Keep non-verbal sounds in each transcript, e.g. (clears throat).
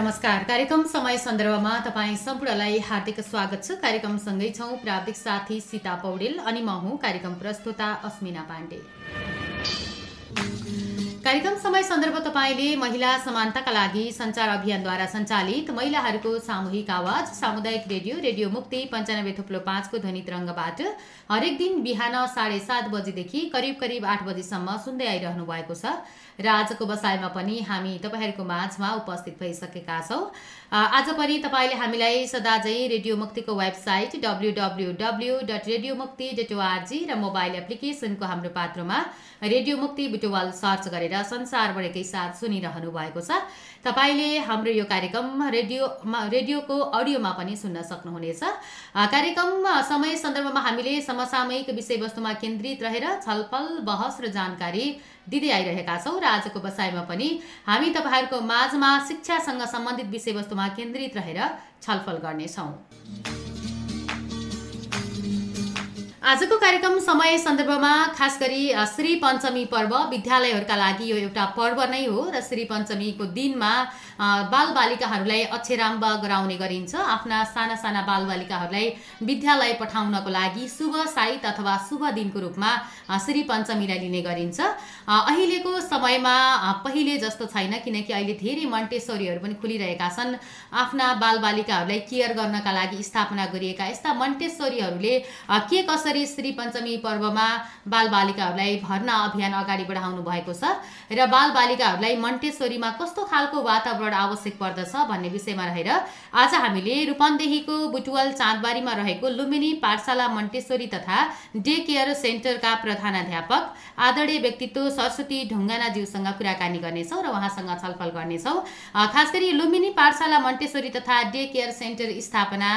नमस्कार। कार्यक्रम समय सन्दर्भमा तपाईँ सम्पूर्णलाई हार्दिक स्वागत छ। कार्यक्रमसँगै छौँ प्राविधिक साथी सीता पौडेल अनि म हुँ कार्यक्रम प्रस्तुता अस्मिना पाण्डे। कार्यक्रम समय सन्दर्भ तपाईँले महिला समानताका लागि सञ्चार अभियानद्वारा सञ्चालित महिलाहरूको सामूहिक आवाज सामुदायिक रेडियो रेडियो मुक्ति पन्चानब्बे थुप्लो पाँचको ध्वनि तरङ्गबाट हरेक दिन बिहान साढे सात बजेदेखि करिब करिब आठ बजीसम्म सुन्दै आइरहनु भएको छ। र आजको बसाइमा पनि हामी तपाईँहरूको माझमा उपस्थित भइसकेका छौँ। आज पनि तपाईँले हामीलाई सदा चाहिँ रेडियो मुक्तिको website W W W dot radio Mukti dot org र मोबाइल एप्लिकेसनको हाम्रो पात्रमा रेडियो मुक्ति बुटुवाल सर्च गरेर संसारभरिकै साथ सुनिरहनु भएको छ। तपाईँले हाम्रो यो कार्यक्रम रेडियोमा रेडियोको अडियोमा पनि सुन्न सक्नुहुनेछ। कार्यक्रम समय सन्दर्भमा हामीले समसामयिक विषयवस्तुमा केन्द्रित रहेर छलफल बहस र जानकारी दिँदै आइरहेका छौँ। र आजको बसाइमा पनि हामी तपाईँहरूको माझमा शिक्षासँग सम्बन्धित विषयवस्तुमा केन्द्रित रहेर छलफल गर्नेछौँ। आजको कार्यक्रम समय सन्दर्भमा खास गरी श्री पञ्चमी पर्व विद्यालयहरूका लागि यो एउटा पर्व नै हो र श्री पञ्चमीको दिनमा बालबालिकाहरूलाई अक्षराम्ब गराउने गरिन्छ। आफ्ना साना साना बालबालिकाहरूलाई विद्यालय पठाउनको लागि शुभ साइत अथवा शुभ दिनको रूपमा श्री पञ्चमीलाई लिने गरिन्छ। अहिलेको समयमा पहिले जस्तो छैन किनकि अहिले धेरै मन्टेश्वरीहरू पनि खुलिरहेका छन्। आफ्ना बालबालिकाहरूलाई केयर गर्नका लागि स्थापना गरिएका यस्ता मन्टेश्वरीहरूले के कसरी श्री पञ्चमी पर्वमा बालबालिकाहरूलाई भर्ना अभियान अगाडि बढाउनु भएको छ र बालबालिकाहरूलाई मन्टेश्वरीमा कस्तो खालको वातावरण आवश्यक पर्दछ भन्ने विषयमा रहेर आज हामीले रूपन्देहीको बुटुवल चाँदबारीमा रहेको लुम्बिनी पाठशाला मन्टेश्वरी तथा डे केयर सेन्टरका प्रधानाध्यापक आदरणीय व्यक्तित्व सरस्वती ढुङ्गानाज्यूसँग कुराकानी गर्नेछौँ र उहाँसँग छलफल गर्नेछौँ। खास गरी लुम्बिनी पाठशाला मन्टेश्वरी तथा डे केयर सेन्टर स्थापना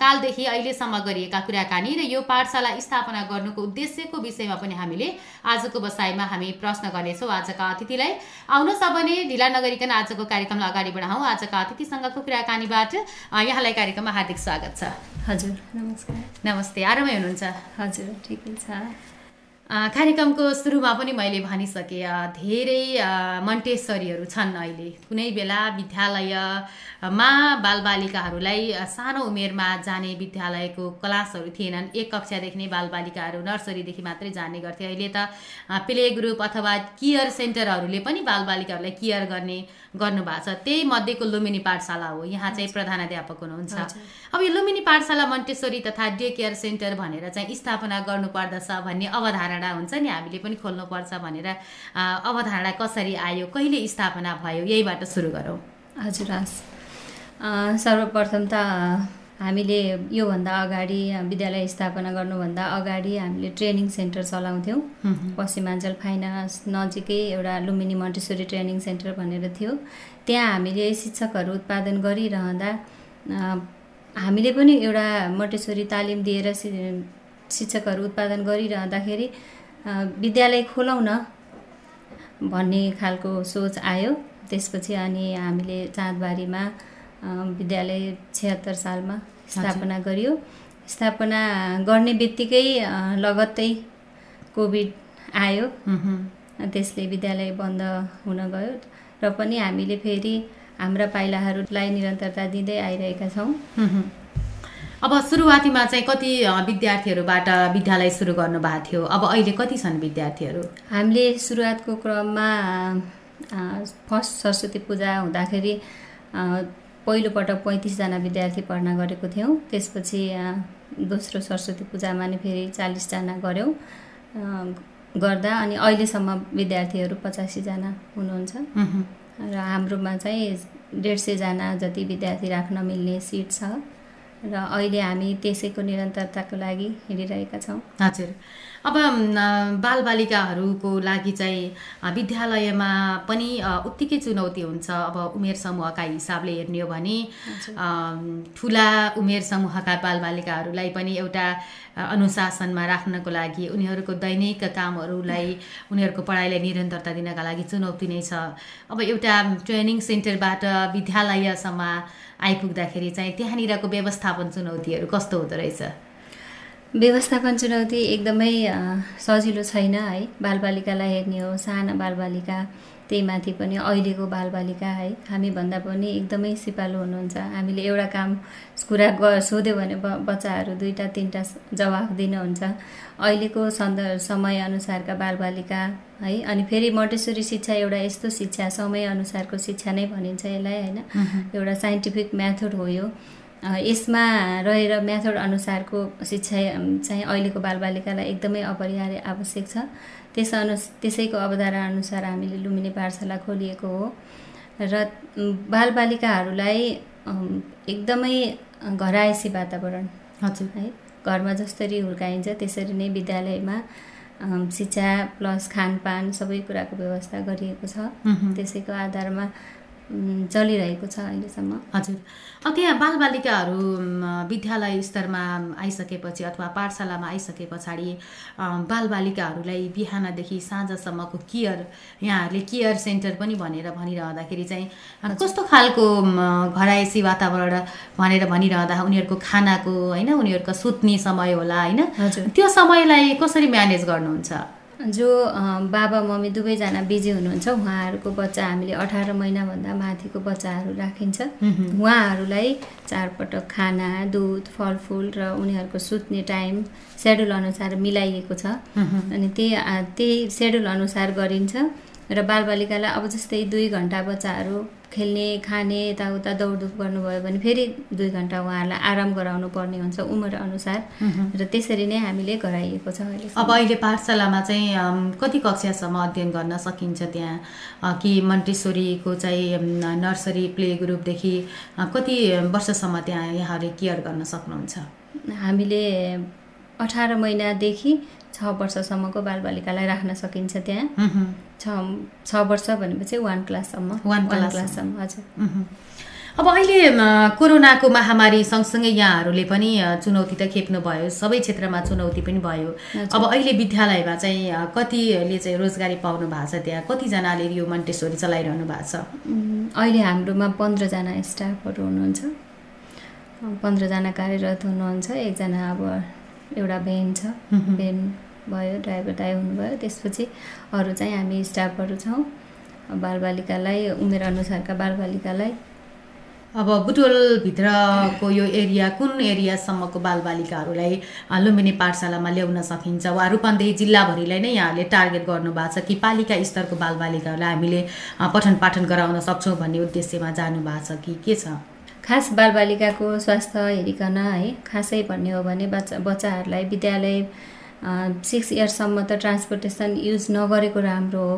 कालदेखि अहिलेसम्म गरिएका कुराकानी र यो पाठशाला स्थापना गर्नुको उद्देश्यको विषयमा पनि हामीले आजको बसाइमा हामी प्रश्न गर्नेछौँ आजका अतिथिलाई। आउनुहोस् भने ढिला नगरिकन आजको कार्यक्रमलाई अगाडि बढाउँ। आजका अतिथिसँगको कुराकानीबाट यहाँलाई कार्यक्रममा हार्दिक स्वागत छ। हजुर नमस्कार। नमस्ते। आरामै हुनुहुन्छ? हजुर ठिकै छ। कार्यक्रमको सुरुमा पनि मैले भनिसकेँ धेरै मन्टेश्वरीहरू छन् अहिले। कुनै बेला विद्यालयमा बालबालिकाहरूलाई सानो उमेरमा जाने विद्यालयको क्लासहरू थिएनन्। एक कक्षादेखि नै बालबालिकाहरू नर्सरीदेखि मात्रै जाने गर्थे। अहिले त प्ले ग्रुप अथवा केयर सेन्टरहरूले पनि बालबालिकाहरूलाई केयर गर्ने गर्नुभएको छ। त्यही मध्येको लुम्बिनी पाठशाला हो। यहाँ चाहिँ प्रधानाध्यापक हुनुहुन्छ। अब यो लुम्बिनी पाठशाला मन्टेश्वरी तथा डे केयर सेन्टर भनेर चाहिँ स्थापना गर्नुपर्दछ भन्ने अवधारणा हुन्छ नि हामीले पनि खोल्नुपर्छ भनेर अवधारणा कसरी आयो कहिले स्थापना भयो यहीबाट सुरु गरौँ। हजुर हस्। सर्वप्रथम त हामीले योभन्दा अगाडि विद्यालय स्थापना गर्नुभन्दा अगाडि हामीले ट्रेनिङ सेन्टर चलाउँथ्यौँ। पश्चिमाञ्चल फाइनान्स नजिकै एउटा लुम्बिनी मन्टेश्वरी ट्रेनिङ सेन्टर भनेर थियो। त्यहाँ हामीले शिक्षकहरू उत्पादन गरिरहँदा हामीले पनि एउटा मन्टेश्वरी तालिम दिएर शिक्षकहरू उत्पादन गरिरहँदाखेरि विद्यालय खोलौँ न भन्ने खालको सोच आयो। त्यसपछि अनि हामीले चाँदबारीमा विद्यालय छिहत्तर सालमा स्थापना गरियो। स्थापना गर्ने बित्तिकै लगत्तै कोभिड आयो। त्यसले विद्यालय बन्द हुन गयो र पनि हामीले फेरि हाम्रा पाइलाहरूलाई निरन्तरता दिँदै आइरहेका छौँ। अब सुरुवातीमा चाहिँ कति विद्यार्थीहरूबाट विद्यालय सुरु गर्नुभएको थियो? अब अहिले कति छन् विद्यार्थीहरू? हामीले सुरुवातको क्रममा फर्स्ट सरस्वती पूजा हुँदाखेरि पहिलोपटक पैँतिसजना विद्यार्थी पढ्न गरेको थियौँ। त्यसपछि दोस्रो सरस्वती पूजामा नै फेरि चालिसजना गऱ्यौँ गर्दा अनि अहिलेसम्म विद्यार्थीहरू पचासीजना हुनुहुन्छ। र हाम्रोमा चाहिँ डेढ सयजना जति विद्यार्थी राख्न मिल्ने सिट छ। र अहिले हामी त्यसैको निरन्तरताको लागि हिँडिरहेका छौँ। हजुर। अब बालबालिकाहरूको लागि चाहिँ विद्यालयमा पनि उत्तिकै चुनौती हुन्छ। अब उमेर समूहका हिसाबले हेर्ने हो भने ठुला उमेर समूहका बालबालिकाहरूलाई पनि एउटा अनुशासनमा राख्नको लागि उनीहरूको दैनिक कामहरूलाई उनीहरूको पढाइलाई निरन्तरता दिनका लागि चुनौती नै छ। अब एउटा ट्रेनिङ सेन्टरबाट विद्यालयसम्म आइपुग्दाखेरि चाहिँ त्यहाँनिरको व्यवस्थापन चुनौतीहरू कस्तो हुँदो रहेछ? व्यवस्थापन चुनौती एकदमै सजिलो छैन है। बालबालिकालाई हेर्ने हो साना बालबालिका त्यही माथि पनि अहिलेको बालबालिका है। हामीभन्दा पनि एकदमै सिपालु हुनुहुन्छ। हामीले एउटा काम कुरा ग सोध्यो भने ब बच्चाहरू दुईवटा तिनवटा जवाफ दिनुहुन्छ। अहिलेको सन्दर्भ समयअनुसारका बालबालिका है अनि फेरि मोन्टेसरी शिक्षा एउटा यस्तो शिक्षा समयअनुसारको शिक्षा नै भनिन्छ यसलाई होइन? एउटा साइन्टिफिक मेथड हो यो। यसमा रहेर मेथड अनुसारको शिक्षा चाहिँ अहिलेको बालबालिकालाई एकदमै अपरिहार्य आवश्यक छ। त्यस अनु त्यसैको अवधारणा अनुसार हामीले लुम्बिनी पाठशाला खोलिएको हो। र बालबालिकाहरूलाई एकदमै घरायसी वातावरण हजुर। है घरमा जसरी हुर्काइन्छ त्यसरी नै विद्यालयमा शिक्षा प्लस खानपान सबै कुराको व्यवस्था गरिएको छ। त्यसैको आधारमा चलिरहेको छ अहिलेसम्म। हजुर। त्यहाँ बालबालिकाहरू विद्यालय स्तरमा आइसकेपछि अथवा पाठशालामा आइसके पछाडि बालबालिकाहरूलाई बिहानदेखि साँझसम्मको केयर यहाँहरूले केयर सेन्टर पनि भनेर भनिरहँदाखेरि चाहिँ कस्तो खालको घरायसी वातावरण भनेर भनिरहँदा उनीहरूको खानाको होइन उनीहरूको सुत्ने समय होला होइन? त्यो समयलाई कसरी म्यानेज गर्नुहुन्छ? जो बाबा मम्मी दुवैजना बिजी हुनुहुन्छ उहाँहरूको बच्चा हामीले अठार महिनाभन्दा माथिको बच्चाहरू राखिन्छ। उहाँहरूलाई चारपटक खाना दुध फलफुल र उनीहरूको सुत्ने टाइम सेड्युल अनुसार मिलाइएको छ। अनि त्यही त्यही सेड्युल अनुसार गरिन्छ र बालबालिकालाई अब जस्तै दुई घन्टा बच्चाहरू खेल्ने खाने यताउता दौडधुप गर्नुभयो भने फेरि दुई घन्टा उहाँहरूलाई आराम गराउनु पर्ने हुन्छ उमेर अनुसार। र त्यसरी नै हामीले गराइएको छ अहिले अब अहिले पाठशालामा चाहिँ कति कक्षासम्म अध्ययन गर्न सकिन्छ त्यहाँ? कि मन्टेश्वरीको चाहिँ नर्सरी प्ले ग्रुपदेखि कति वर्षसम्म त्यहाँ यहाँहरूले केयर गर्न सक्नुहुन्छ? हामीले अठार महिनादेखि छ वर्षसम्मको बालबालिकालाई राख्न सकिन्छ त्यहाँ। छ छ वर्ष भनेपछि वान क्लाससम्म वान क्लाससम्म। हजुर। अब अहिले कोरोनाको महामारी सँगसँगै यहाँहरूले पनि चुनौती त खेप्नुभयो। सबै क्षेत्रमा चुनौती पनि भयो। अब अहिले विद्यालयमा चाहिँ कतिले चाहिँ रोजगारी पाउनु भएको छ त्यहाँ? कतिजनाले यो मन्टेश्वरी चलाइरहनु भएको छ? अहिले हाम्रोमा पन्ध्रजना स्टाफहरू हुनुहुन्छ। पन्ध्रजना कार्यरत हुनुहुन्छ। एकजना अब एउटा भ्यान छ। भ्यान भयो ड्राइभर दाइ हुनुभयो। त्यसपछि अरू चाहिँ हामी स्टाफहरू छौँ। बालबालिकालाई उमेर अनुसारका बालबालिकालाई। अब बुटोलभित्रको यो एरिया कुन एरियासम्मको बालबालिकाहरूलाई लुम्बिनी पाठशालामा ल्याउन सकिन्छ? वा रूपन्देही जिल्लाभरिलाई नै यहाँहरूले टार्गेट गर्नुभएको छ कि पालिका स्तरको बालबालिकाहरूलाई हामीले पठन पाठन गराउन सक्छौँ भन्ने उद्देश्यमा जानुभएको छ कि के छ? खास बालबालिकाको स्वास्थ्य हेरिकन है खासै भन्ने हो भने बच्चा बच्चाहरूलाई विद्यालय सिक्स इयर्ससम्म त ट्रान्सपोर्टेसन युज नगरेको राम्रो हो।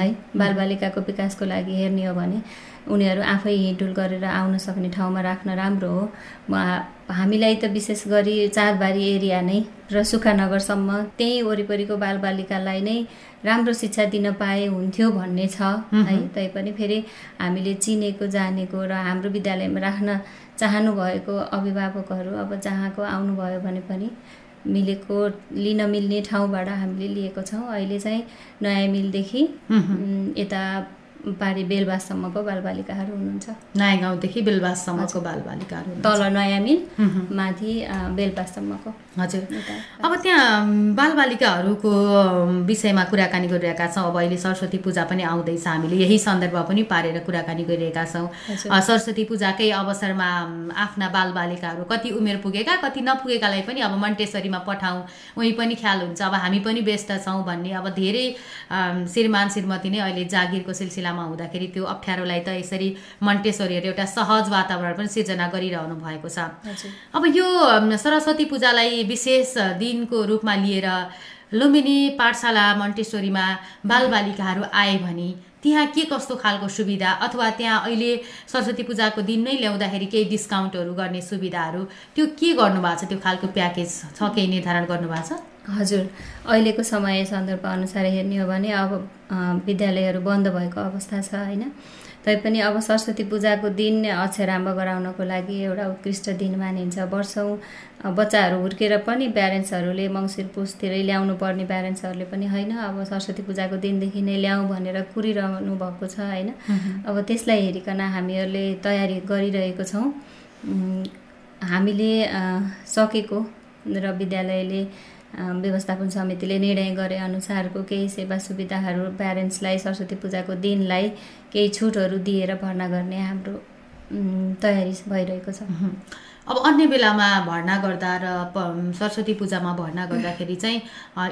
है बालबालिकाको विकासको लागि हेर्ने हो भने उनीहरू आफै हिँडुल गरेर आउन सक्ने ठाउँमा राख्न राम्रो हो हामीलाई त विशेष गरी चाँदबारी एरिया नै र सुखानगरसम्म त्यही वरिपरिको बालबालिकालाई नै राम्रो शिक्षा दिन पाए हुन्थ्यो भन्ने छ है। तैपनि फेरि हामीले चिनेको जानेको र हाम्रो विद्यालयमा राख्न चाहनु भएको अभिभावकहरू अब जहाँको आउनुभयो भने पनि मिलेको लिन मिल्ने ठाउँबाट हामीले लिएको छौँ। अहिले चाहिँ नयाँ मिलदेखि यता पारी बेलबाससम्मको बालबालिकाहरू हुनुहुन्छ। नयाँ गाउँदेखि बेलबाससम्मको बालबालिकाहरू। तल नयाँ मिल। माथि बेलबाससम्मको। हजुर। अब त्यहाँ बालबालिकाहरूको विषयमा कुराकानी गरिरहेका छौँ। अब अहिले सरस्वती पूजा पनि आउँदैछ। हामीले यही सन्दर्भ पनि पारेर कुराकानी गरिरहेका छौँ। सरस्वती पूजाकै अवसरमा आफ्ना बालबालिकाहरू कति उमेर पुगेका कति नपुगेकालाई पनि अब मन्टेश्वरीमा पठाउँ। उही पनि ख्याल हुन्छ। अब हामी पनि व्यस्त छौँ भन्ने अब धेरै श्रीमान श्रीमती नै अहिले जागिरको सिलसिलामा हुँदाखेरि त्यो अप्ठ्यारोलाई त यसरी मन्टेश्वरीहरू एउटा सहज वातावरण पनि सिर्जना गरिरहनु भएको छ। अब यो सरस्वती पूजालाई विशेष दिनको रूपमा लिएर लुम्बिनी पाठशाला मन्टेश्वरीमा बालबालिकाहरू आए भने त्यहाँ के कस्तो खालको सुविधा अथवा त्यहाँ अहिले सरस्वती पूजाको दिन नै ल्याउँदाखेरि केही डिस्काउन्टहरू गर्ने सुविधाहरू त्यो के गर्नुभएको छ? त्यो खालको प्याकेज छ केही निर्धारण गर्नुभएको छ? हजुर अहिलेको समय सन्दर्भ अनुसार हेर्ने हो भने अब विद्यालयहरू बन्द भएको अवस्था छ होइन? तैपनि अब सरस्वती पूजाको दिन अक्षराम्भ गराउनको लागि एउटा उत्कृष्ट दिन मानिन्छ। वर्षौँ बच्चाहरू हुर्केर पनि प्यारेन्ट्सहरूले मङ्सिर पुसतिरै ल्याउनु पर्ने प्यारेन्ट्सहरूले पनि होइन अब सरस्वती पूजाको दिनदेखि नै ल्याउँ भनेर कुरिरहनु भएको छ होइन? अब त्यसलाई हेरिकन हामीहरूले तयारी गरिरहेको छौँ। हामीले सकेको र विद्यालयले व्यवस्थापन समितिले निर्णय गरे अनुसारको केही सेवा सुविधाहरू प्यारेन्ट्सलाई सरस्वती पूजाको दिनलाई केही छुटहरू दिएर भर्ना गर्ने हाम्रो तयारी भइरहेको छ। अब अन्य बेलामा भर्ना गर्दा र सरस्वती पूजामा भर्ना गर्दाखेरि चाहिँ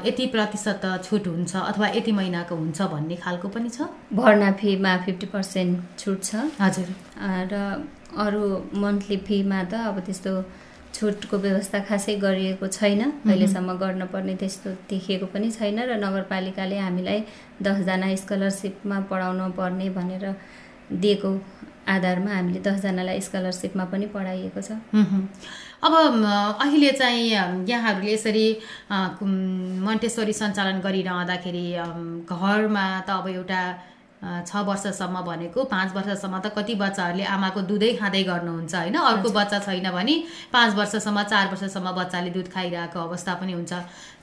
यति प्रतिशत छुट हुन्छ अथवा यति महिनाको हुन्छ भन्ने खालको पनि छ? भर्ना फीमा फिफ्टी पर्सेन्ट छुट छ। हजुर। र अरू मन्थली फीमा त अब त्यस्तो छुटको व्यवस्था खासै गरिएको छैन। अहिलेसम्म गर्न पर्ने त्यस्तो देखिएको पनि छैन र नगरपालिकाले हामीलाई दसजना स्कलरसिपमा पढाउनु पर्ने भनेर दिएको आधारमा हामीले दसजनालाई स्कलरसिपमा पनि पढाइएको छ। अब अहिले चाहिँ यहाँहरूले यसरी मन्टेश्वरी सञ्चालन गरिरहँदाखेरि घरमा त अब एउटा छ वर्षसम्म भनेको पाँच वर्षसम्म त कति बच्चाहरूले आमाको दुधै खाँदै गर्नुहुन्छ होइन? अर्को बच्चा छैन भने पाँच वर्षसम्म चार वर्षसम्म बच्चाले दुध खाइरहेको अवस्था पनि हुन्छ।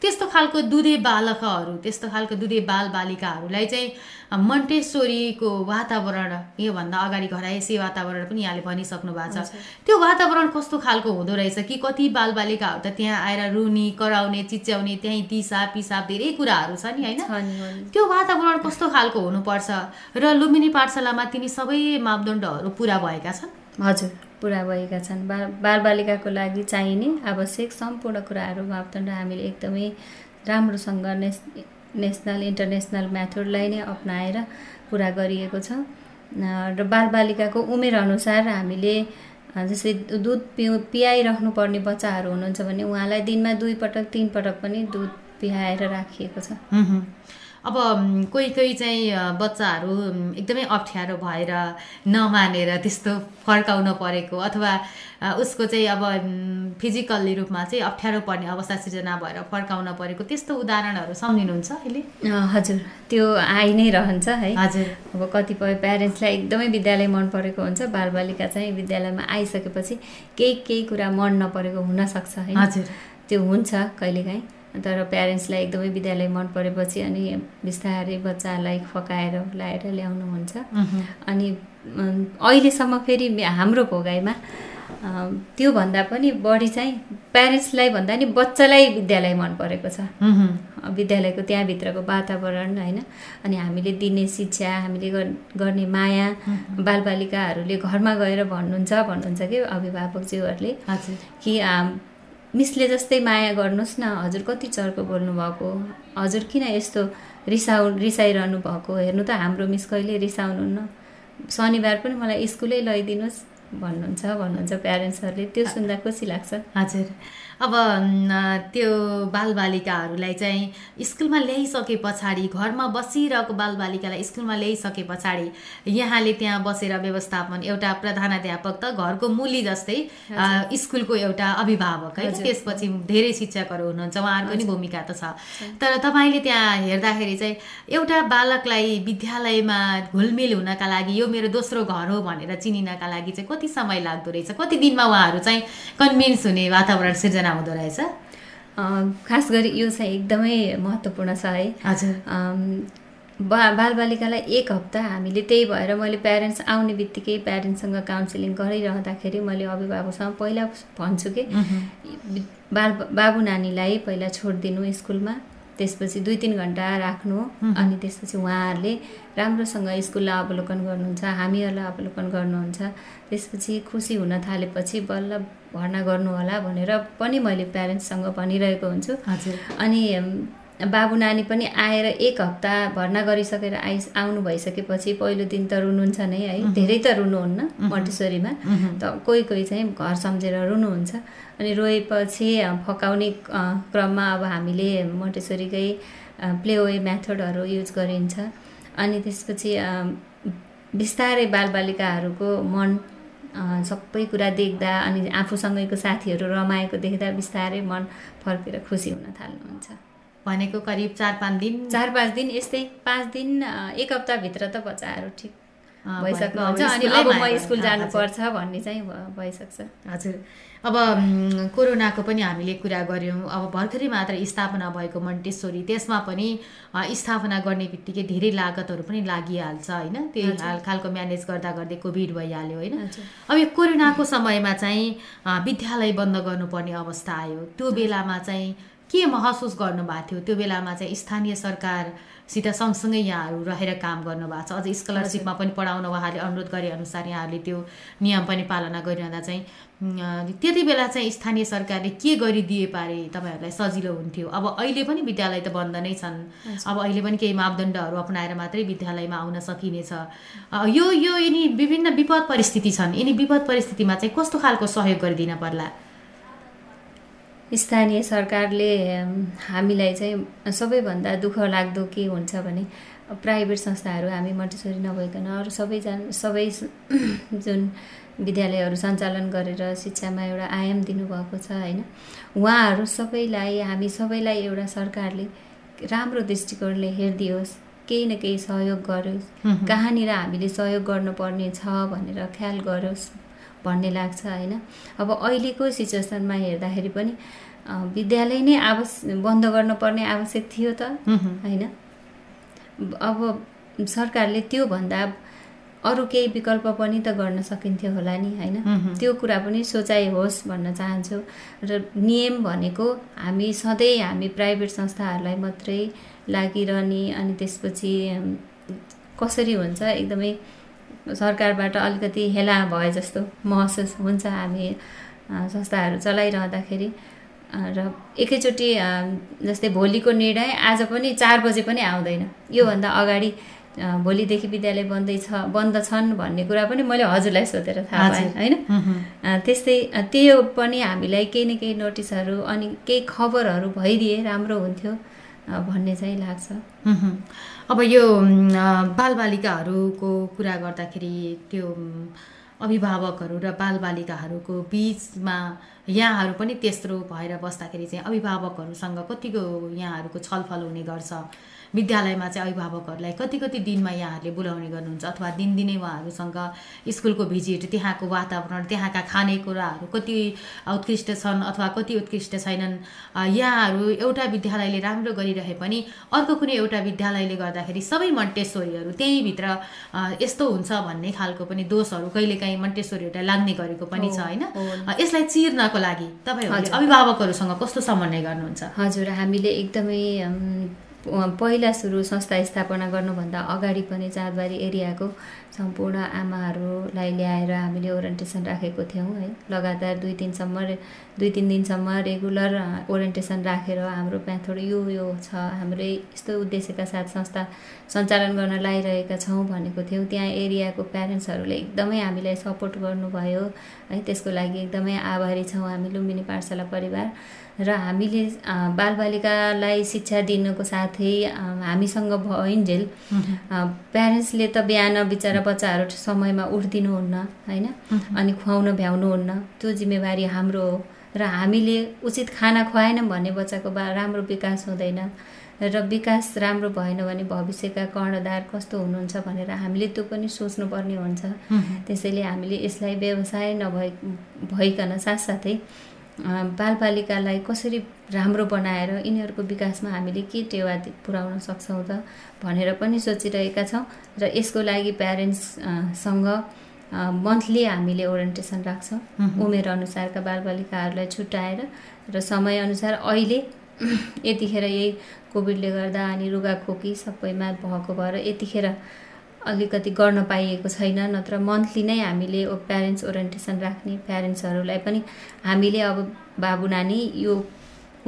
त्यस्तो खालको दुधे बालकहरू त्यस्तो खालको दुधे बाल बालिकाहरूलाई चाहिँ मन्टेश्वरीको वातावरण योभन्दा अगाडि घरायसी वातावरण पनि यहाँले भनिसक्नु भएको छ। त्यो वातावरण कस्तो खालको हुँदो रहेछ कि कति बालबालिकाहरू त त्यहाँ आएर रुनी कराउने चिच्याउने त्यहीँ दिसा पिसाब धेरै कुराहरू छ नि होइन? नि, नि। त्यो वातावरण कस्तो खालको हुनुपर्छ र लुम्बिनी पाठशालामा तिनी सबै मापदण्डहरू पुरा भएका छन्? हजुर पुरा भएका छन्। बा बालबालिकाको लागि चाहिने आवश्यक सम्पूर्ण कुराहरू मापदण्ड हामीले एकदमै राम्रोसँग नेस नेसनल इन्टरनेसनल मेथडलाई नै अप्नाएर पुरा गरिएको छ र बालबालिकाको उमेर अनुसार हामीले जस्तै दुध पिउ पियाइराख्नु पर्ने बच्चाहरू हुनुहुन्छ भने उहाँलाई दिनमा दुई पटक तिन पटक पनि दुध पियाएर राखिएको छ। अब कोही कोही चाहिँ बच्चाहरू एकदमै अप्ठ्यारो भएर नमानेर त्यस्तो फर्काउन परेको अथवा उसको चाहिँ अब फिजिकल्ली रूपमा चाहिँ अप्ठ्यारो पर्ने अवस्था सिर्जना भएर फर्काउन परेको त्यस्तो उदाहरणहरू सम्झिनुहुन्छ अहिले? हजुर। त्यो आइ नै रहन्छ है। हजुर। अब कतिपय प्यारेन्ट्सलाई एकदमै विद्यालय मन परेको हुन्छ। बालबालिका चाहिँ विद्यालयमा आइसकेपछि केही केही कुरा मन नपरेको हुनसक्छ है। हजुर। त्यो हुन्छ कहिलेकाहीँ। तर प्यारेन्ट्सलाई एकदमै विद्यालय मन परेपछि अनि बिस्तारै बच्चालाई फकाएर लाएर ल्याउनुहुन्छ। अनि अहिलेसम्म फेरि हाम्रो भोगाइमा त्योभन्दा पनि बढी चाहिँ प्यारेन्ट्सलाई भन्दा नि बच्चालाई विद्यालय मन परेको छ। विद्यालयको त्यहाँभित्रको वातावरण होइन? अनि हामीले दिने शिक्षा हामीले गर- गर्ने माया बालबालिकाहरूले घरमा गएर भन्नुहुन्छ भन्नुहुन्छ कि अभिभावकज्यूहरूले कि मिसले जस्तै माया गर्नुहोस् न हजुर कति चर्को बोल्नुभएको? हजुर किन यस्तो रिसाउ रिसाइरहनु भएको? हेर्नु त हाम्रो मिस कहिले रिसाउनुहुन्न। शनिबार पनि मलाई स्कुलै लैदिनुहोस्। भन्नुहुन्छ भन्नुहुन्छ प्यारेन्ट्सहरूले त्यो सुन्दा खुसी लाग्छ। हजुर। अब त्यो बालबालिकाहरूलाई चाहिँ स्कुलमा ल्याइसके पछाडि घरमा बसिरहेको बालबालिकालाई स्कुलमा ल्याइसके पछाडि यहाँले त्यहाँ बसेर व्यवस्थापन एउटा प्रधानाध्यापक त घरको मुली जस्तै स्कुलको एउटा अभिभावक है। त्यसपछि धेरै शिक्षकहरू हुनुहुन्छ उहाँहरूको पनि भूमिका त छ। तर तपाईँले त्यहाँ हेर्दाखेरि चाहिँ एउटा बालकलाई विद्यालयमा घुलमिल हुनका लागि यो मेरो दोस्रो घर हो भनेर चिनिनका लागि चाहिँ कति समय लाग्दो रहेछ? कति दिनमा उहाँहरू चाहिँ कन्भिन्स हुने वातावरण सिर्जना हुँदो रहेछ? खास गरी यो चाहिँ एकदमै महत्त्वपूर्ण छ है। हजुर। बा बालबालिकालाई एक हप्ता हामीले त्यही भएर मैले प्यारेन्ट्स आउने बित्तिकै प्यारेन्ट्ससँग काउन्सिलिङ गरिरहँदाखेरि मैले अभिभावकसँग पहिला भन्छु कि बाल बाबु नानीलाई पहिला छोडिदिनु स्कुलमा। त्यसपछि दुई तिन घन्टा राख्नु अनि त्यसपछि उहाँहरूले राम्रोसँग स्कुललाई अवलोकन गर्नुहुन्छ हामीहरूलाई अवलोकन गर्नुहुन्छ। त्यसपछि खुसी हुन थालेपछि बल्ल भर्ना गर्नु होला भनेर पनि मैले प्यारेन्ट्ससँग भनिरहेको हुन्छु। हजुर। अनि बाबु नानी पनि आएर एक हप्ता भर्ना गरिसकेर आइ आउनु भइसकेपछि पहिलो दिन त रुनुहुन्छ नै है। धेरै त रुनुहुन्न मटेश्वरीमा त कोही कोही चाहिँ घर सम्झेर रुनुहुन्छ। अनि रोएपछि फकाउने क्रममा अब हामीले मोन्टेसोरीकै प्लेवे मेथडहरू युज गरिन्छ। अनि त्यसपछि बिस्तारै बालबालिकाहरूको मन सबै कुरा देख्दा अनि आफूसँगैको साथीहरू रमाएको देख्दा बिस्तारै मन फर्केर खुसी हुन थाल्नुहुन्छ। भनेको करिब चार पाँच दिन। चार पाँच दिन यस्तै पाँच दिन एक हप्ताभित्र त बच्चाहरू ठिक अनि अब म स्कुल जानुपर्छ भन्ने चाहिँ भइसक्छ। हजुर। अब कोरोनाको पनि हामीले कुरा गऱ्यौँ। अब भर्खरै मात्र स्थापना भएको मन्टेश्वरी त्यसमा पनि स्थापना गर्ने बित्तिकै धेरै लागतहरू पनि लागिहाल्छ होइन? त्यही खालको म्यानेज गर्दा गर्दै कोभिड भइहाल्यो होइन? अब यो कोरोनाको समयमा चाहिँ विद्यालय बन्द गर्नुपर्ने अवस्था आयो। त्यो बेलामा चाहिँ के महसुस गर्नुभएको थियो? त्यो बेलामा चाहिँ स्थानीय सरकारसित सँगसँगै यहाँहरू रहेर काम गर्नुभएको छ। अझ स्कलरसिपमा पनि पढाउन उहाँले अनुरोध गरे अनुसार यहाँहरूले त्यो नियम पनि पालना गरिरहँदा चाहिँ त्यति बेला चाहिँ स्थानीय सरकारले के गरिदिए पारे तपाईँहरूलाई सजिलो हुन्थ्यो? अब अहिले पनि विद्यालय त बन्द नै छन्। अब अहिले पनि केही मापदण्डहरू अप्नाएर मात्रै विद्यालयमा आउन सकिनेछ। यो यो यिनी विभिन्न विपद परिस्थिति छन्। यिनी विपद परिस्थितिमा चाहिँ कस्तो खालको सहयोग गरिदिन पर्ला? स्थानीय सरकारले हामीलाई चाहिँ सबैभन्दा दुःख लाग्दो के हुन्छ भने प्राइभेट संस्थाहरू हामी मन्टेश्वरी नभइकन अरू सबैजना सबै (clears throat) जुन विद्यालयहरू सञ्चालन गरेर शिक्षामा एउटा आयाम दिनुभएको छ होइन उहाँहरू सबैलाई हामी सबैलाई एउटा सरकारले राम्रो दृष्टिकोणले हेरिदियोस् केही न केही सहयोग गरोस्। कहाँनिर हामीले सहयोग गर्नुपर्ने छ भनेर ख्याल गरोस् भन्ने लाग्छ होइन अब अहिलेको सिचुएसनमा हेर्दाखेरि पनि विद्यालय नै आवश्य बन्द गर्नुपर्ने आवश्यक थियो त। होइन अब सरकारले त्योभन्दा अरू केही विकल्प पनि त गर्न सकिन्थ्यो होला नि होइन। त्यो कुरा पनि सोचाइ होस् भन्न चाहन्छु र नियम भनेको हामी सधैँ हामी प्राइभेट संस्थाहरूलाई मात्रै लागिरहने अनि त्यसपछि कसरी हुन्छ एकदमै सरकारबाट अलिकति हेला भए जस्तो महसुस हुन्छ हामी संस्थाहरू चलाइरहँदाखेरि। र एकैचोटि जस्तै भोलिको निर्णय आज पनि चार बजे पनि आउँदैन। योभन्दा अगाडि भोलिदेखि विद्यालय बन्दैछ बन्द छन् भन्ने कुरा पनि मैले हजुरलाई सोधेर थाहा पाएँ। होइन? त्यस्तै त्यो पनि हामीलाई केही न केही नोटिसहरू अनि केही खबरहरू भइदिए राम्रो हुन्थ्यो भन्ने चाहिँ लाग्छ। अब यो बालबालिकाहरूको कुरा गर्दाखेरि त्यो अभिभावकहरू र बालबालिकाहरूको बिचमा यहाँहरू पनि तेस्रो भएर बस्दाखेरि चाहिँ अभिभावकहरूसँग कतिको यहाँहरूको छलफल हुने गर्छ। विद्यालयमा चाहिँ अभिभावकहरूलाई कति कति दिनमा यहाँहरूले बोलाउने गर्नुहुन्छ अथवा दिनदिनै उहाँहरूसँग स्कुलको भिजिट त्यहाँको वातावरण त्यहाँका खानेकुराहरू कति उत्कृष्ट छन् अथवा कति उत्कृष्ट छैनन् यहाँहरू एउटा विद्यालयले राम्रो गरिरहे पनि अर्को कुनै एउटा विद्यालयले गर्दाखेरि सबै मन्टेश्वरीहरू त्यहीँभित्र यस्तो हुन्छ भन्ने खालको पनि दोषहरू कहिलेकाहीँ मन्टेश्वरीहरूलाई लाग्ने गरेको पनि छ होइन। यसलाई चिर्नको लागि हजुर। अभिभावकहरूसँग कस्तो समन्वय गर्नुहुन्छ हजुर हामीले एकदमै पहिला सुरु संस्था स्थापना गर्नुभन्दा अगाडि पनि चाँदबारी एरियाको सम्पूर्ण आमाहरूलाई ल्याएर हामीले ओरिएन्टेसन राखेको थियौँ है। लगातार दुई दिनसम्म दुई तिन दिनसम्म रेगुलर ओरिएन्टेसन राखेर हाम्रो मेथड यो यो छ। हाम्रो यस्तो उद्देश्यका साथ संस्था सञ्चालन गर्न लागिरहेका छौँ भनेको थियौँ। त्यहाँ एरियाको प्यारेन्ट्सहरूले एकदमै हामीलाई सपोर्ट गर्नुभयो है। त्यसको लागि एकदमै आभारी छौँ हामी लुम्बिनी पाठशाला परिवार। र हामीले बालबालिकालाई शिक्षा दिनुको साथै हामीसँग भइन्जेल प्यारेन्ट्सले त बिहान बिचरा बच्चाहरू समयमा उठिदिनुहुन्न होइन? अनि खुवाउन भ्याउनुहुन्न। त्यो जिम्मेवारी हाम्रो हो। र हामीले उचित खाना खुवाएनौँ भने बच्चाको बा राम्रो विकास हुँदैन। र विकास राम्रो भएन भने भविष्यका कर्णधार कस्तो हुनुहुन्छ भनेर हामीले त्यो पनि सोच्नुपर्ने हुन्छ। त्यसैले हामीले यसलाई व्यवसाय नभइ भइकन साथसाथै बालबालिकालाई कसरी राम्रो बनाएर यिनीहरूको विकासमा हामीले के टेवा पुर्याउन सक्छौँ त भनेर पनि सोचिरहेका छौँ र यसको लागि प्यारेन्ट्ससँग मन्थली हामीले ओरिएन्टेसन राख्छौँ। उमेर अनुसारका बालबालिकाहरूलाई छुट्याएर र समयअनुसार अहिले (clears throat) यतिखेर यही कोभिडले गर्दा अनि रुगाखोकी सबैमा भएको भएर यतिखेर अलिकति गर्न पाइएको छैन नत्र मन्थली नै हामीले प्यारेन्ट्स ओरिएन्टेसन राख्ने प्यारेन्ट्सहरूलाई पनि हामीले अब बाबु नानी यो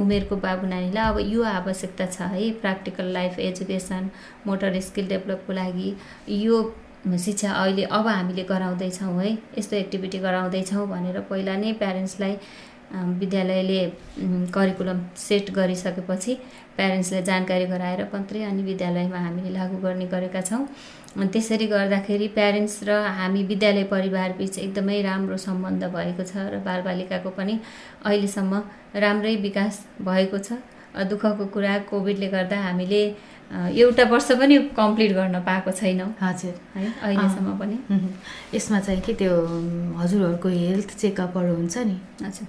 उमेरको बाबु नानीलाई अब यो आवश्यकता छ है practical life education motor skill डेभलपको लागि यो शिक्षा अहिले अब हामीले गराउँदैछौँ है यस्तो एक्टिभिटी गराउँदैछौँ भनेर पहिला नै प्यारेन्ट्सलाई विद्यालयले करिकुलम सेट गरिसकेपछि प्यारेन्ट्सलाई जानकारी गराएर मात्रै अनि विद्यालयमा हामीले लागू गर्ने गरेका छौँ। त्यसरी गर्दाखेरि प्यारेन्ट्स र हामी विद्यालय परिवार बिच एकदमै राम्रो सम्बन्ध भएको छ र बालबालिकाको पनि अहिलेसम्म राम्रै विकास भएको छ। दुःखको कुरा कोभिडले गर्दा हामीले एउटा वर्ष पनि कम्प्लिट गर्न पाएको छैनौँ। हजुर। है अहिलेसम्म पनि। यसमा चाहिँ के त्यो हजुरहरूको हेल्थ चेकअपहरू हुन्छ नि?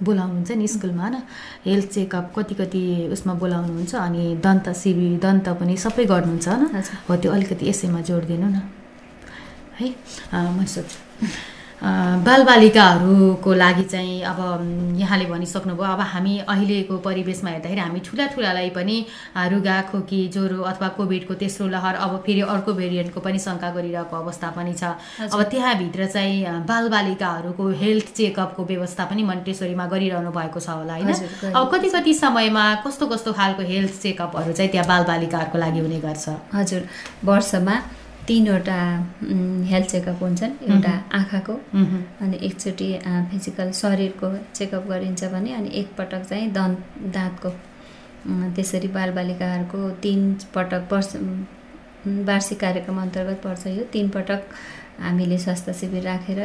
बोलाउनुहुन्छ नि स्कुलमा होइन हेल्थ चेकअप कति कति उसमा बोलाउनुहुन्छ अनि दन्त शिविर दन्त पनि सबै गर्नुहुन्छ होइन हो त्यो अलिकति यसैमा जोड दिनु न। है म सोध्छु बालबालिकाहरूको लागि चाहिँ अब यहाँले भनिसक्नुभयो अब हामी अहिलेको परिवेशमा हेर्दाखेरि हामी ठुला ठुलालाई पनि रुगा खोकी ज्वरो अथवा कोभिडको तेस्रो लहर अब फेरि अर्को भेरिएन्टको पनि शङ्का गरिरहेको अवस्था पनि छ। अब त्यहाँभित्र चाहिँ बालबालिकाहरूको हेल्थ चेकअपको व्यवस्था पनि मन्टेश्वरीमा गरिरहनु भएको छ होला होइन? अब कति कति समयमा कस्तो कस्तो खालको हेल्थ चेकअपहरू चाहिँ त्यहाँ बालबालिकाहरूको लागि हुने गर्छ? हजुर वर्षमा तिनवटा हेल्थ चेकअप हुन्छन् एउटा आँखाको। अनि एकचोटि फिजिकल शरीरको चेकअप गरिन्छ भने अनि एकपटक चाहिँ दन्त दाँतको त्यसरी बालबालिकाहरूको तिन पटक वर्ष वार्षिक कार्यक्रम अन्तर्गत पर्छ यो तिन पटक हामीले स्वास्थ्य शिविर राखेर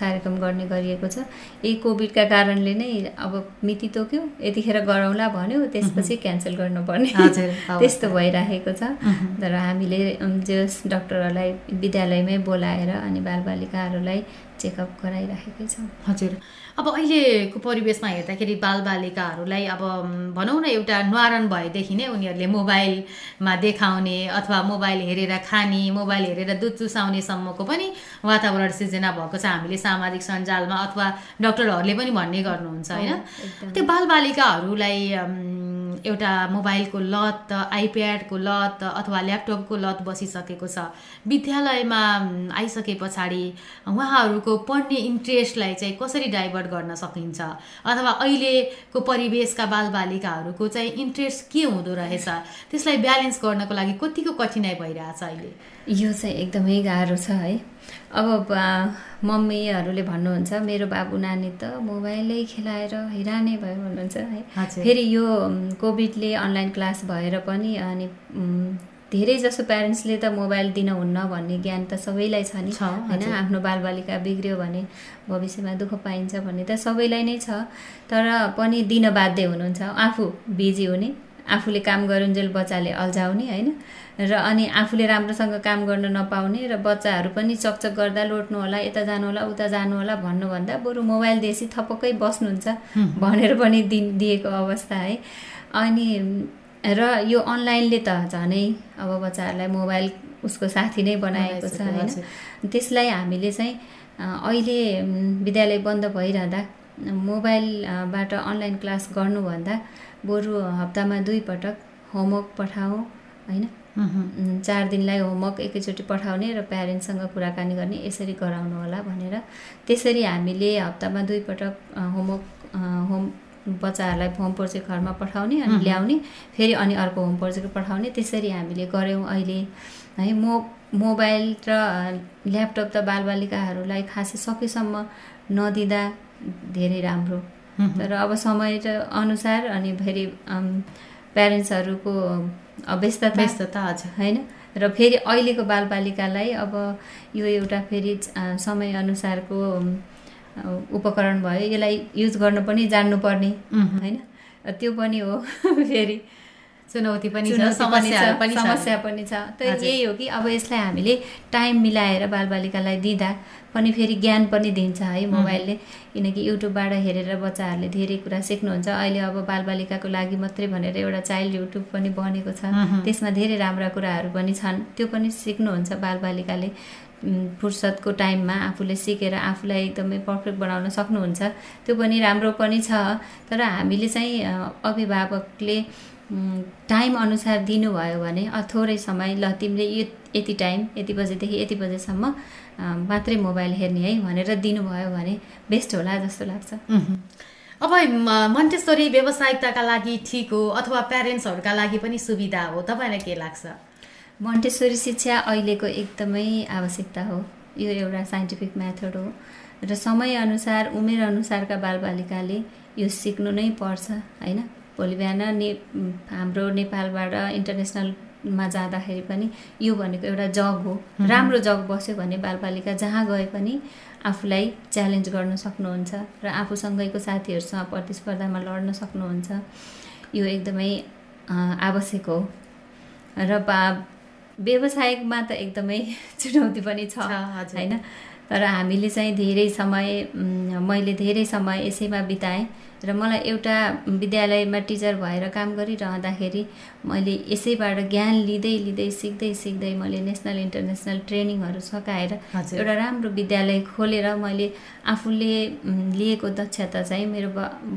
कार्यक्रम गर्ने गरिएको छ। यही कोभिडका कारणले नै अब मिति तोक्यो यतिखेर गरौँला भन्यो त्यसपछि क्यान्सल गर्नुपर्ने। (laughs) त्यस्तो भइराखेको छ। तर हामीले जस डक्टरहरूलाई विद्यालयमै बोलाएर अनि बालबालिकाहरूलाई चेकअप गराइराखेकै छौँ। हजुर। अब अहिलेको परिवेशमा हेर्दाखेरि बालबालिकाहरूलाई अब भनौँ न एउटा न्वारन भएदेखि नै उनीहरूले मोबाइलमा देखाउने अथवा मोबाइल हेरेर खाने मोबाइल हेरेर दुध चुसाउनेसम्मको पनि वातावरण सिर्जना भएको छ हामीले सामाजिक सञ्जालमा अथवा डक्टरहरूले पनि भन्ने गर्नुहुन्छ होइन। त्यो बालबालिकाहरूलाई एउटा मोबाइलको लत आइप्याडको लत अथवा ल्यापटपको लत बसिसकेको छ। विद्यालयमा आइसके पछाडि उहाँहरूको पढ्ने इन्ट्रेस्टलाई चाहिँ कसरी डाइभर्ट गर्न सकिन्छ? अथवा अहिलेको परिवेशका बालबालिकाहरूको चाहिँ इन्ट्रेस्ट के हुँदो रहेछ? त्यसलाई ब्यालेन्स गर्नको लागि कतिको कठिनाइ भइरहेछ अहिले? यो चाहिँ एकदमै गाह्रो छ है। अब मम्मीहरूले भन्नुहुन्छ मेरो बाबु नानी त मोबाइलै खेलाएर हैरानै भयो भन्नुहुन्छ है। फेरि यो कोभिडले अनलाइन क्लास भएर पनि अनि धेरै जसो प्यारेन्ट्सले त मोबाइल दिनुहुन्न भन्ने ज्ञान त सबैलाई छ नि। होइन। आफ्नो बालबालिका बिग्रियो भने भविष्यमा दुःख पाइन्छ भन्ने त सबैलाई नै छ। तर पनि दिन बाध्य हुनुहुन्छ। आफू बिजी हुने आफूले काम गरुन्जेल बच्चाले अल्झाउने होइन? र अनि आफूले राम्रोसँग काम गर्न नपाउने र बच्चाहरू पनि चकचक गर्दा लोट्नु होला यता जानु होला उता जानु होला भन्नुभन्दा बरु मोबाइल देसी थपक्कै बस्नुहुन्छ भनेर पनि दि दिएको अवस्था है। अनि र यो अनलाइनले त झनै अब बच्चाहरूलाई मोबाइल उसको साथी नै बनाएको छ होइन? त्यसलाई हामीले चाहिँ अहिले विद्यालय बन्द भइरहँदा मोबाइलबाट अनलाइन क्लास गर्नुभन्दा बरु हप्तामा दुई पटक होमवर्क पठाऊ होइन? चार दिनलाई होमवर्क एकैचोटि पठाउने र प्यारेन्ट्ससँग कुराकानी गर्ने यसरी गराउनु होला भनेर। त्यसरी हामीले हप्तामा दुई पटक होमवर्क होम बच्चाहरूलाई होम प्रोजेक्ट घरमा पठाउने अनि ल्याउने फेरि अनि अर्को होम प्रोजेक्ट पठाउने त्यसरी हामीले गऱ्यौँ अहिले। है मो मोबाइल र ल्यापटप त बालबालिकाहरूलाई खासै सकेसम्म नदिँदा धेरै राम्रो। तर अब समय अनुसार अनि फेरि प्यारेन्ट्सहरूको व्यस्तता व्यस्तता होइन? र फेरि अहिलेको बालबालिकालाई अब यो एउटा फेरि समयअनुसारको उपकरण भयो। यसलाई युज गर्न पनि जान्नुपर्ने। होइन? त्यो पनि हो (laughs) फेरि। चुनौती पनि छ चुनौती पनि समस्या पनि छ। त। यही हो कि अब यसलाई हामीले टाइम मिलाएर बालबालिकालाई दिँदा पनि फेरि ज्ञान पनि दिन्छ है मोबाइलले। किनकि युट्युबबाट हेरेर बच्चाहरूले धेरै कुरा सिक्नुहुन्छ। अहिले अब बालबालिकाको लागि मात्रै भनेर एउटा चाइल्ड युट्युब पनि बनेको छ। त्यसमा धेरै राम्रा कुराहरू पनि छन्। त्यो पनि सिक्नुहुन्छ बालबालिकाले। फुर्सदको टाइममा आफूले सिकेर आफूलाई एकदमै पर्फेक्ट बनाउन सक्नुहुन्छ। त्यो पनि राम्रो पनि छ। तर हामीले चाहिँ अभिभावकले टाइम अनुसार दिनुभयो भने थोरै समय ल तिमीले यो यति टाइम यति बजेदेखि यति बजेसम्म मात्रै मोबाइल हेर्ने है भनेर दिनुभयो भने बेस्ट होला जस्तो लाग्छ। अब मन्टेश्वरी व्यावसायिकताका लागि ठिक हो अथवा प्यारेन्ट्सहरूका लागि पनि सुविधा हो तपाईँलाई के लाग्छ? मन्टेश्वरी शिक्षा अहिलेको एकदमै आवश्यकता हो यो एउटा साइन्टिफिक मेथड हो र समयअनुसार उमेरअनुसारका बालबालिकाले यो सिक्नु नै पर्छ होइन? भोलि बिहान ने हाम्रो नेपालबाट इन्टरनेसनलमा जाँदाखेरि पनि यो भनेको एउटा जग हो। राम्रो जग बस्यो भने बालबालिका जहाँ गए पनि आफूलाई च्यालेन्ज गर्न सक्नुहुन्छ र आफूसँगैको साथीहरूसँग प्रतिस्पर्धामा लड्न सक्नुहुन्छ। यो एकदमै आवश्यक हो। र बा व्यवसायिकमा त एकदमै (laughs) चुनौती पनि छ। होइन? तर हामीले चाहिँ धेरै समय मैले धेरै समय यसैमा बिताएँ। र मलाई एउटा विद्यालयमा टिचर भएर काम गरिरहँदाखेरि मैले यसैबाट ज्ञान लिँदै लिँदै सिक्दै सिक्दै मैले नेसनल इन्टरनेसनल ट्रेनिङहरू सकाएर हजुर। एउटा राम्रो विद्यालय खोलेर मैले आफूले लिएको दक्षता चाहिँ मेरो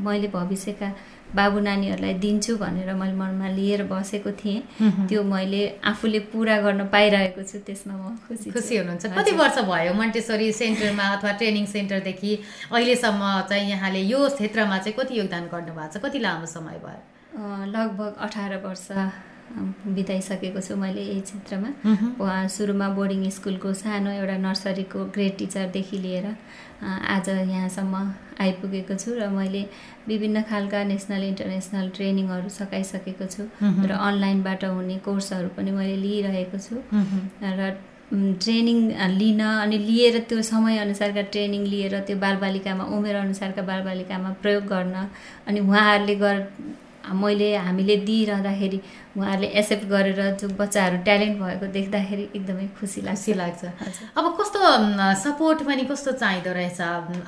मैले भविष्यका बाबु नानीहरूलाई दिन्छु भनेर मैले मनमा लिएर बसेको थिएँ। त्यो मैले आफूले पुरा गर्न पाइरहेको छु त्यसमा म खुसी। खुसी हुनुहुन्छ। कति वर्ष भयो मन्टेश्वरी सेन्टरमा अथवा ट्रेनिङ सेन्टरदेखि अहिलेसम्म चाहिँ यहाँले यो क्षेत्रमा चाहिँ कति योगदान गर्नुभएको छ? कति लामो समय भयो? लगभग अठार वर्ष। बिताइसकेको छु मैले यही क्षेत्रमा। वहाँ सुरुमा बोर्डिङ स्कुलको सानो एउटा नर्सरीको ग्रेड टिचरदेखि लिएर आज यहाँसम्म आइपुगेको छु र मैले विभिन्न खालका नेसनल इन्टरनेसनल ट्रेनिङहरू सकाइसकेको छु र अनलाइनबाट हुने कोर्सहरू पनि मैले लिइरहेको छु। र ट्रेनिङ लिन अनि लिएर त्यो समयअनुसारका ट्रेनिङ लिएर त्यो बालबालिकामा उमेरअनुसारका बालबालिकामा प्रयोग गर्न अनि उहाँहरूले गर मैले हामीले दिइरहँदाखेरि उहाँहरूले एक्सेप्ट गरेर जो बच्चाहरू ट्यालेन्ट भएको देख्दाखेरि एकदमै खुसी लाग्छ लाग्छ। अब कस्तो सपोर्ट पनि कस्तो चाहिँदो रहेछ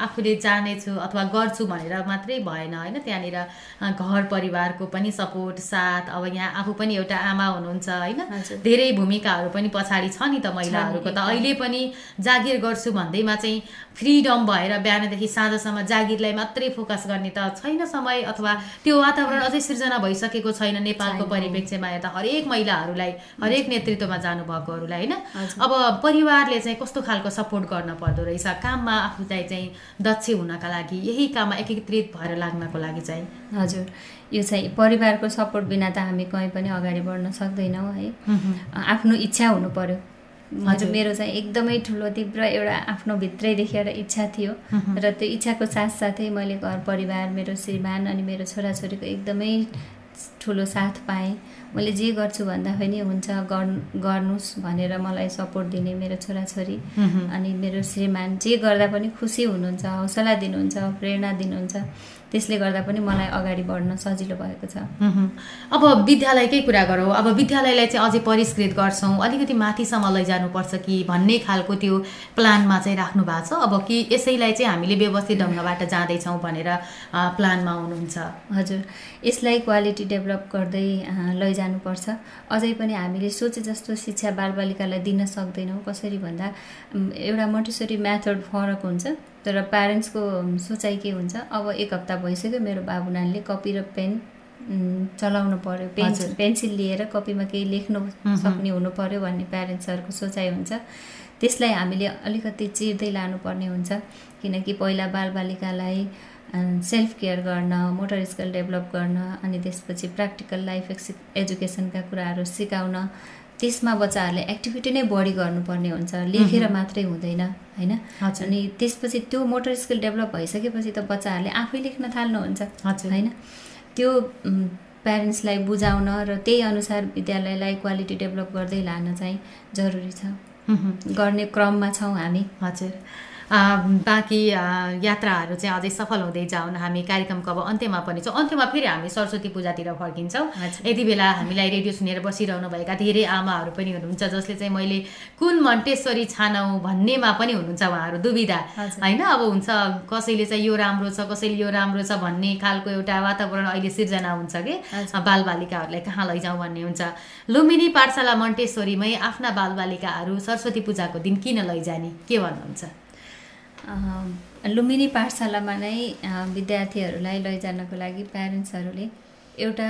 आफूले जानेछु अथवा गर्छु भनेर मात्रै भएन होइन त्यहाँनिर घर परिवारको पनि सपोर्ट साथ अब यहाँ आफू पनि एउटा आमा हुनुहुन्छ होइन। धेरै भूमिकाहरू पनि पछाडि छ नि त महिलाहरूको त। अहिले पनि जागिर गर्छु भन्दैमा चाहिँ फ्रिडम भएर बिहानदेखि साँझसम्म जागिरलाई मात्रै फोकस गर्ने त छैन समय अथवा त्यो वातावरण अझै सिर्जना भइसकेको छैन नेपालको छैन। परिप्रेक्ष्यमा हेर्दा हरेक महिलाहरूलाई हरेक नेतृत्वमा जानुभएकोहरूलाई होइन। अब परिवारले चाहिँ कस्तो खालको सपोर्ट गर्न पर्दो रहेछ? काममा आफूलाई चाहिँ दक्ष हुनका लागि यही काममा एकीकृत भएर लाग्नको लागि चाहिँ। हजुर। यो चाहिँ परिवारको सपोर्ट बिना त हामी कहीँ पनि अगाडि बढ्न सक्दैनौँ है? आफ्नो इच्छा हुनु पर्यो। हजुर। मेरो चाहिँ एकदमै ठुलो तीव्र एउटा आफ्नो भित्रैदेखि एउटा इच्छा थियो। र त्यो इच्छाको साथसाथै मैले घर परिवार मेरो श्रीमान अनि मेरो छोराछोरीको एकदमै ठुलो साथ पाएँ। मैले जे गर्छु भन्दा पनि हुन्छ गर्नु गर्नुहोस् भनेर मलाई सपोर्ट दिने मेरो छोराछोरी। अनि मेरो श्रीमान जे गर्दा पनि खुसी हुनुहुन्छ हौसला दिनुहुन्छ प्रेरणा दिनुहुन्छ। त्यसले गर्दा पनि मलाई अगाडि बढ्न सजिलो भएको छ। अब विद्यालयकै कुरा गरौँ। अब विद्यालयलाई चाहिँ अझै परिष्कृत गर्छौँ। अलिकति माथिसम्म लैजानुपर्छ कि भन्ने खालको त्यो प्लानमा चाहिँ राख्नु भएको छ। अब कि यसैलाई चाहिँ हामीले व्यवस्थित ढङ्गबाट जाँदैछौँ भनेर प्लानमा हुनुहुन्छ। हजुर। यसलाई क्वालिटी डेभलप गर्दै लैजानुपर्छ। अझै पनि हामीले सोचे जस्तो शिक्षा बालबालिकालाई दिन सक्दैनौँ। कसरी भन्दा एउटा मोन्टेसरी म्याथड फरक हुन्छ। तर प्यारेन्ट्सको सोचाइ के हुन्छ? अब एक हप्ता भइसक्यो मेरो बाबु नानीले कपी र पेन चलाउनु पर्यो। हजुर। पेन्सिल पेन्सिल लिएर कपीमा केही लेख्नु सक्ने हुनु पर्यो भन्ने प्यारेन्ट्सहरूको सोचाइ हुन्छ। त्यसलाई हामीले अलिकति चिर्दै लानुपर्ने हुन्छ। किनकि पहिला बालबालिकालाई सेल्फ केयर गर्न मोटर स्किल डेभलप गर्न अनि त्यसपछि प्र्याक्टिकल लाइफ एक्सि एजुकेसनका कुराहरू सिकाउन त्यसमा बच्चाहरूले एक्टिभिटी नै बढी गर्नुपर्ने हुन्छ। लेखेर मात्रै हुँदैन होइन। अनि त्यसपछि त्यो मोटर स्किल डेभलप भइसकेपछि त बच्चाहरूले आफै लेख्न थाल्नुहुन्छ। होइन? त्यो प्यारेन्ट्सलाई बुझाउन र त्यही अनुसार विद्यालयलाई क्वालिटी डेभलप गर्दै लान चाहिँ जरुरी छ। गर्ने क्रममा छौँ हामी। हजुर। बाँकी यात्राहरू चाहिँ अझै सफल हुँदै जाउन् हामी कार्यक्रमको अब अन्त्यमा पनि छौँ। अन्त्यमा फेरि हामी सरस्वती पूजातिर फर्किन्छौँ। यति बेला हामीलाई रेडियो सुनेर बसिरहनुभएका धेरै आमाहरू पनि हुनुहुन्छ जसले चाहिँ मैले कुन मन्टेश्वरी छानौँ भन्नेमा पनि हुनुहुन्छ उहाँहरू दुविधा। होइन अब हुन्छ कसैले चाहिँ यो राम्रो छ कसैले यो राम्रो छ भन्ने खालको एउटा वातावरण अहिले सिर्जना हुन्छ कि। बालबालिकाहरूलाई कहाँ लैजाउँ भन्ने हुन्छ। लुम्बिनी पाठशाला मन्टेश्वरीमै आफ्ना बालबालिकाहरू सरस्वती पूजाको दिन किन लैजाने? के भन्नुहुन्छ? लुम्बिनी पाठशालामा नै विद्यार्थीहरूलाई लैजानको लागि प्यारेन्ट्सहरूले एउटा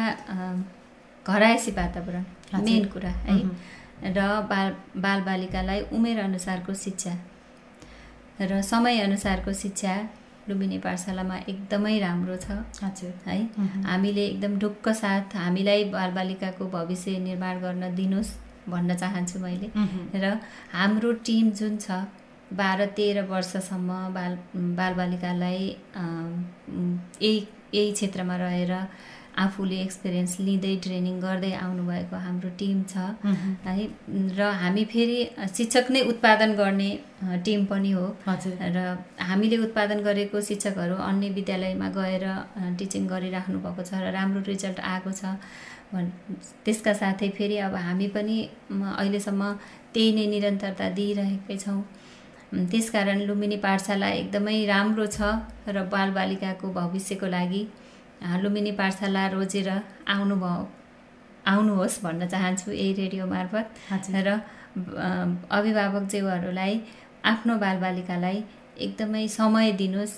घरायसी वातावरण। मेन कुरा है। र बाल बालबालिकालाई उमेरअनुसारको शिक्षा र समयअनुसारको शिक्षा लुम्बिनी पाठशालामा एकदमै राम्रो छ। हजुर। है। हामीले एकदम ढुक्क साथ हामीलाई बालबालिकाको भविष्य निर्माण गर्न दिनुहोस् भन्न चाहन्छु मैले। र हाम्रो टिम जुन छ बाह्र तेह्र वर्षसम्म बाल बालबालिकालाई यही यही क्षेत्रमा रहेर आफूले एक्सपिरियन्स लिँदै ट्रेनिङ गर्दै आउनुभएको हाम्रो टिम छ। है र हामी फेरि शिक्षक नै उत्पादन गर्ने टिम पनि हो। र हामीले उत्पादन गरेको शिक्षकहरू अन्य विद्यालयमा गएर टिचिङ गरिराख्नु भएको छ र राम्रो रिजल्ट आएको छ त्यसका साथै फेरि अब हामी पनि अहिलेसम्म त्यही नै निरन्तरता दिइरहेकै छौँ। त्यसकारण लुम्बिनी पाठशाला एकदमै राम्रो छ र बालबालिकाको भविष्यको लागि लुम्बिनी पाठशाला रोजेर आउनुभयो आउनुहोस् भन्न चाहन्छु यही रेडियो मार्फत। र अ, अभिभावकज्यूहरूलाई आफ्नो बालबालिकालाई एकदमै समय दिनुहोस्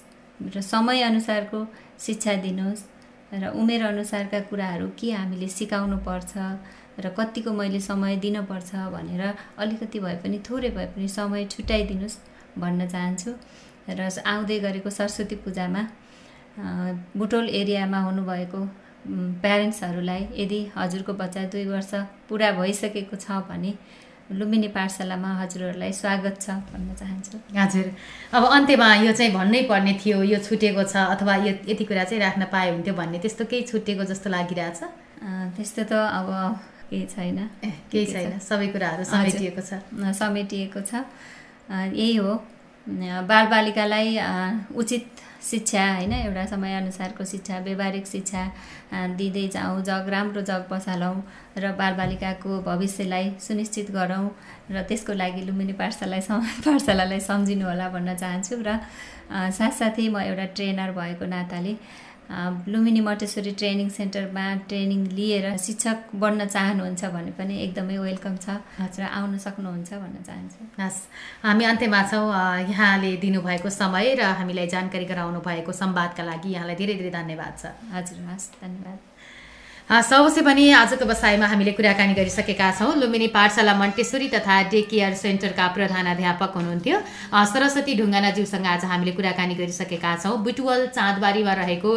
र समयअनुसारको शिक्षा दिनुहोस् र उमेरअनुसारका कुराहरू के हामीले सिकाउनु पर्छ र कतिको मैले समय दिनपर्छ भनेर अलिकति भए पनि थोरै भए पनि समय छुट्याइदिनुहोस् भन्न चाहन्छु। र आउँदै गरेको सरस्वती पूजामा बुटोल एरियामा हुनुभएको प्यारेन्ट्सहरूलाई यदि हजुरको बच्चा दुई वर्ष पुरा भइसकेको छ भने लुम्बिनी पाठशालामा हजुरहरूलाई स्वागत छ भन्न चाहन्छु। हजुर। अब अन्त्यमा यो चाहिँ भन्नै पर्ने थियो यो छुटेको छ अथवा यो यति कुरा चाहिँ राख्न पाए हुन्थ्यो भन्ने त्यस्तो केही छुटेको जस्तो लागिरहेछ? त्यस्तो त अब केही छैन। केही छैन। सबै कुराहरू समेटिएको छ। समेटिएको छ। यही हो। बालबालिकालाई उचित शिक्षा होइन एउटा समयअनुसारको शिक्षा व्यावहारिक शिक्षा दिँदै जाउँ जग राम्रो जग बसालौँ र बालबालिकाको भविष्यलाई सुनिश्चित गरौँ र त्यसको लागि लुम्बिनी पाठशालालाई सम (laughs) पाठशालालाई सम्झिनु होला भन्न चाहन्छु र साथसाथै म एउटा ट्रेनर भएको नाताले लुम्बिनी मटेश्वरी ट्रेनिङ सेन्टरमा ट्रेनिङ लिएर शिक्षक बन्न चाहनुहुन्छ भने पनि एकदमै वेलकम छ। र आउन सक्नुहुन्छ भन्न चाहन्छु। हस् हामी अन्त्यमा छौँ। यहाँले दिनुभएको समय र हामीलाई जानकारी गराउनु भएको संवादका लागि यहाँलाई धेरै धेरै धन्यवाद छ। हजुर हस् धन्यवाद। अवश्य पनि आजको बसाइमा हामीले कुराकानी गरिसकेका छौँ। लुम्बिनी पाठशाला मन्टेश्वरी तथा डे केयर सेन्टरका प्रधानाध्यापक हुनुहुन्थ्यो। अ, सरस्वती ढुङ्गानाज्यूसँग आज हामीले कुराकानी गरिसकेका छौँ। बुटवल चाँदबारीमा रहेको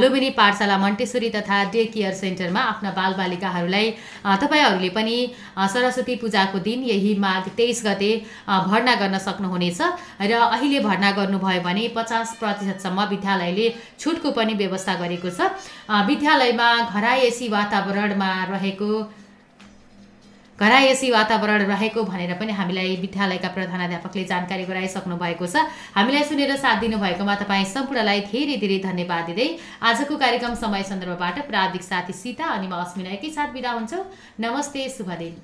लुम्बिनी पाठशाला मन्टेश्वरी तथा डे केयर सेन्टरमा आफ्ना बालबालिकाहरूलाई तपाईँहरूले पनि सरस्वती पूजाको दिन यही माघ तेइस गते भर्ना गर्न सक्नुहुनेछ। र अहिले भर्ना गर्नुभयो भने पचास प्रतिशतसम्म विद्यालयले छुटको पनि व्यवस्था गरेको छ। विद्यालयमा घरायसी वातावरणमा रहेको घरायसी वातावरण रहेको भनेर पनि हामीलाई विद्यालयका प्रधानाध्यापकले जानकारी गराइसक्नु भएको छ। हामीलाई सुनेर साथ दिनुभएकोमा तपाईँ सम्पूर्णलाई धेरै धेरै धन्यवाद दिँदै आजको कार्यक्रम समय सन्दर्भबाट प्राविधिक साथी सीता अनि म अस्मिना एकैसाथ बिदा हुन्छौँ। नमस्ते शुभ दिन।